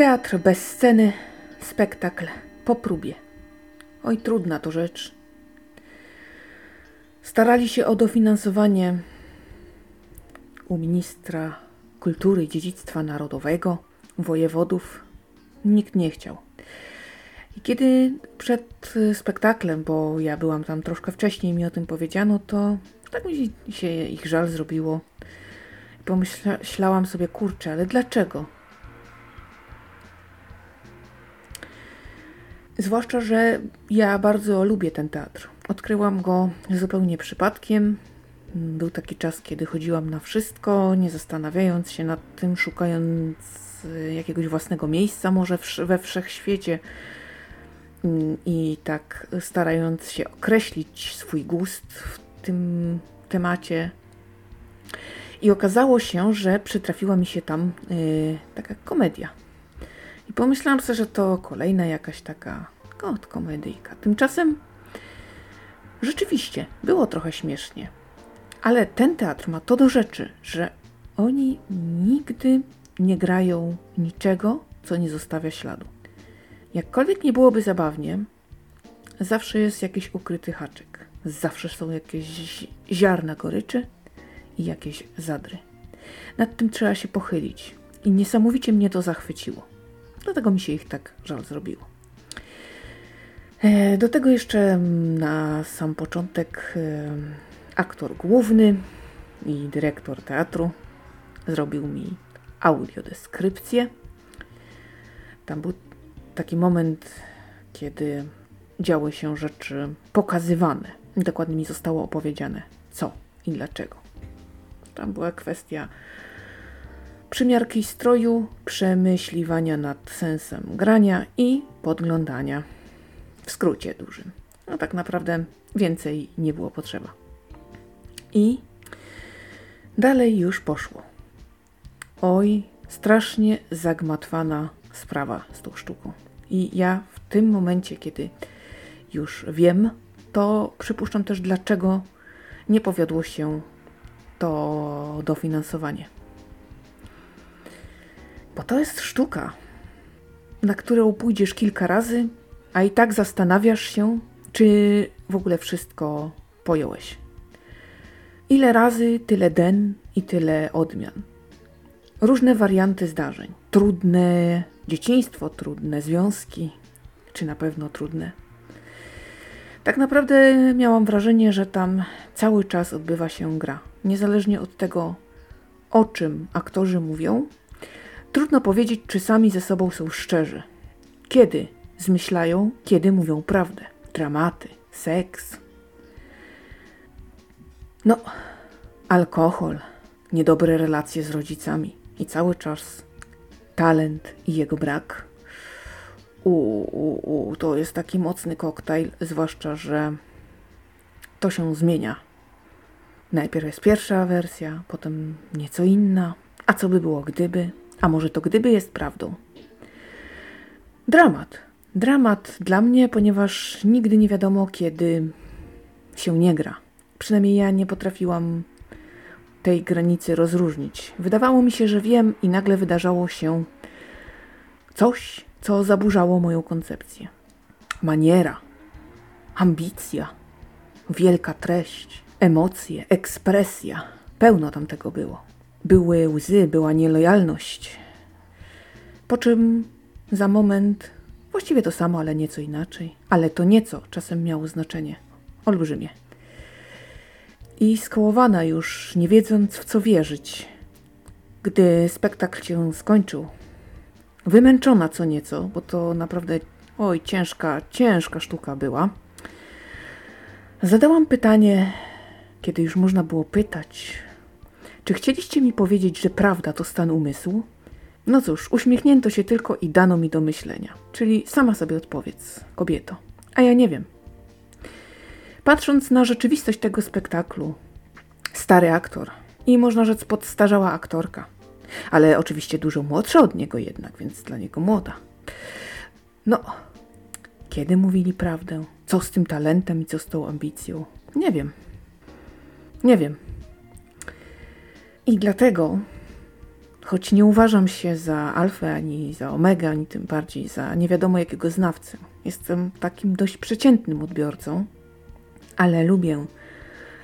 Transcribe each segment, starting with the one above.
Teatr bez sceny, spektakl po próbie. Oj, trudna to rzecz. Starali się o dofinansowanie u ministra kultury i dziedzictwa narodowego, wojewodów. Nikt nie chciał. I kiedy przed spektaklem, bo ja byłam tam troszkę wcześniej, mi o tym powiedziano, to tak mi się ich żal zrobiło. Pomyślałam sobie, kurczę, ale dlaczego? Zwłaszcza, że ja bardzo lubię ten teatr. Odkryłam go zupełnie przypadkiem. Był taki czas, kiedy chodziłam na wszystko, nie zastanawiając się nad tym, szukając jakiegoś własnego miejsca, może we wszechświecie i tak starając się określić swój gust w tym temacie. I okazało się, że przytrafiła mi się tam yy, taka komedia. I pomyślałam sobie, że to kolejna jakaś taka kot komedyjka. Tymczasem rzeczywiście było trochę śmiesznie. Ale ten teatr ma to do rzeczy, że oni nigdy nie grają niczego, co nie zostawia śladu. Jakkolwiek nie byłoby zabawnie, zawsze jest jakiś ukryty haczyk. Zawsze są jakieś ziarna goryczy i jakieś zadry. Nad tym trzeba się pochylić. I niesamowicie mnie to zachwyciło. Dlatego mi się ich tak żal zrobiło. E, do tego jeszcze na sam początek e, aktor główny i dyrektor teatru zrobił mi audiodeskrypcję. Tam był taki moment, kiedy działy się rzeczy pokazywane. Dokładnie mi zostało opowiedziane co i dlaczego. Tam była kwestia przymiarki stroju, przemyśliwania nad sensem grania i podglądania. W skrócie dużym. No tak naprawdę więcej nie było potrzeba. I dalej już poszło. Oj, strasznie zagmatwana sprawa z tą sztuką. I ja w tym momencie, kiedy już wiem, to przypuszczam też, dlaczego nie powiodło się to dofinansowanie. Bo to jest sztuka, na którą pójdziesz kilka razy, a i tak zastanawiasz się, czy w ogóle wszystko pojąłeś. Ile razy, tyle den i tyle odmian. Różne warianty zdarzeń. Trudne dzieciństwo, trudne związki, czy na pewno trudne. Tak naprawdę miałam wrażenie, że tam cały czas odbywa się gra. Niezależnie od tego, o czym aktorzy mówią, trudno powiedzieć, czy sami ze sobą są szczerzy. Kiedy zmyślają, kiedy mówią prawdę. Dramaty, seks. No, alkohol, niedobre relacje z rodzicami i cały czas talent i jego brak. U, u, u, to jest taki mocny koktajl, zwłaszcza, że to się zmienia. Najpierw jest pierwsza wersja, potem nieco inna. A co by było gdyby? A może to gdyby jest prawdą? Dramat. Dramat dla mnie, ponieważ nigdy nie wiadomo, kiedy się nie gra. Przynajmniej ja nie potrafiłam tej granicy rozróżnić. Wydawało mi się, że wiem, i nagle wydarzało się coś, co zaburzało moją koncepcję. Maniera, ambicja, wielka treść, emocje, ekspresja. Pełno tam tego było. Były łzy, była nielojalność. Po czym za moment właściwie to samo, ale nieco inaczej. Ale to nieco czasem miało znaczenie olbrzymie i skołowana już, nie wiedząc w co wierzyć. Gdy spektakl się skończył, wymęczona co nieco, bo to naprawdę, oj, ciężka, ciężka sztuka była, zadałam pytanie, kiedy już można było pytać, czy chcieliście mi powiedzieć, że prawda to stan umysłu? No cóż, uśmiechnięto się tylko i dano mi do myślenia. Czyli sama sobie odpowiedz, kobieto. A ja nie wiem. Patrząc na rzeczywistość tego spektaklu, stary aktor i można rzec podstarzała aktorka, ale oczywiście dużo młodsza od niego jednak, więc dla niego młoda. No, kiedy mówili prawdę? Co z tym talentem i co z tą ambicją? Nie wiem. Nie wiem. I dlatego, choć nie uważam się za alfę, ani za omega, ani tym bardziej za nie wiadomo jakiego znawcę. Jestem takim dość przeciętnym odbiorcą, ale lubię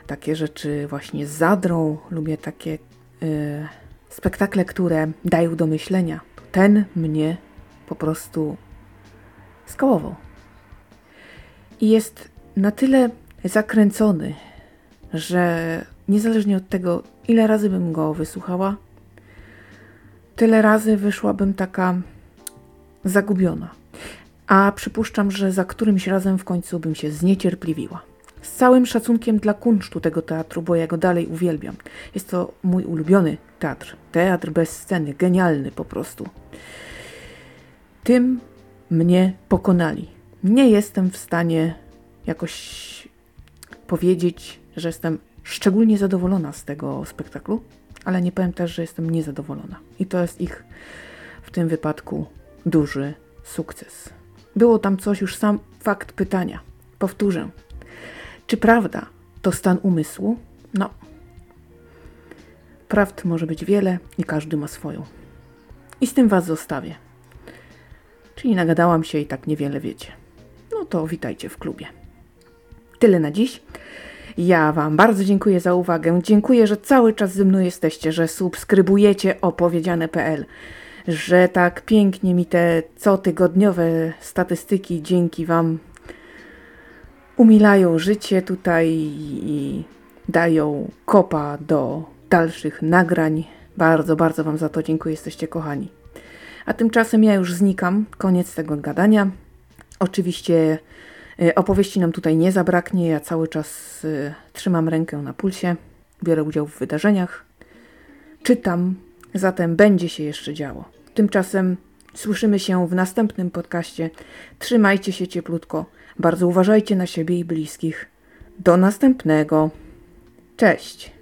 takie rzeczy właśnie z zadrą, lubię takie y, spektakle, które dają do myślenia. Ten mnie po prostu skałował. I jest na tyle zakręcony, że niezależnie od tego, ile razy bym go wysłuchała, tyle razy wyszłabym taka zagubiona. A przypuszczam, że za którymś razem w końcu bym się zniecierpliwiła. Z całym szacunkiem dla kunsztu tego teatru, bo ja go dalej uwielbiam. Jest to mój ulubiony teatr. Teatr bez sceny, genialny po prostu. Tym mnie pokonali. Nie jestem w stanie jakoś powiedzieć, że jestem szczególnie zadowolona z tego spektaklu, ale nie powiem też, że jestem niezadowolona. I to jest ich w tym wypadku duży sukces. Było tam coś, już sam fakt pytania. Powtórzę. Czy prawda to stan umysłu? No. Prawd może być wiele i każdy ma swoją. I z tym Was zostawię. Czyli nagadałam się i tak niewiele wiecie. No to witajcie w klubie. Tyle na dziś. Ja Wam bardzo dziękuję za uwagę. Dziękuję, że cały czas ze mną jesteście, że subskrybujecie opowiedziane.pl, że tak pięknie mi te cotygodniowe statystyki dzięki Wam umilają życie tutaj i dają kopa do dalszych nagrań. Bardzo, bardzo Wam za to dziękuję, jesteście kochani. A tymczasem ja już znikam, koniec tego gadania. Oczywiście opowieści nam tutaj nie zabraknie. Ja cały czas y, trzymam rękę na pulsie, biorę udział w wydarzeniach, czytam, zatem będzie się jeszcze działo. Tymczasem słyszymy się w następnym podcaście. Trzymajcie się cieplutko, bardzo uważajcie na siebie i bliskich. Do następnego. Cześć.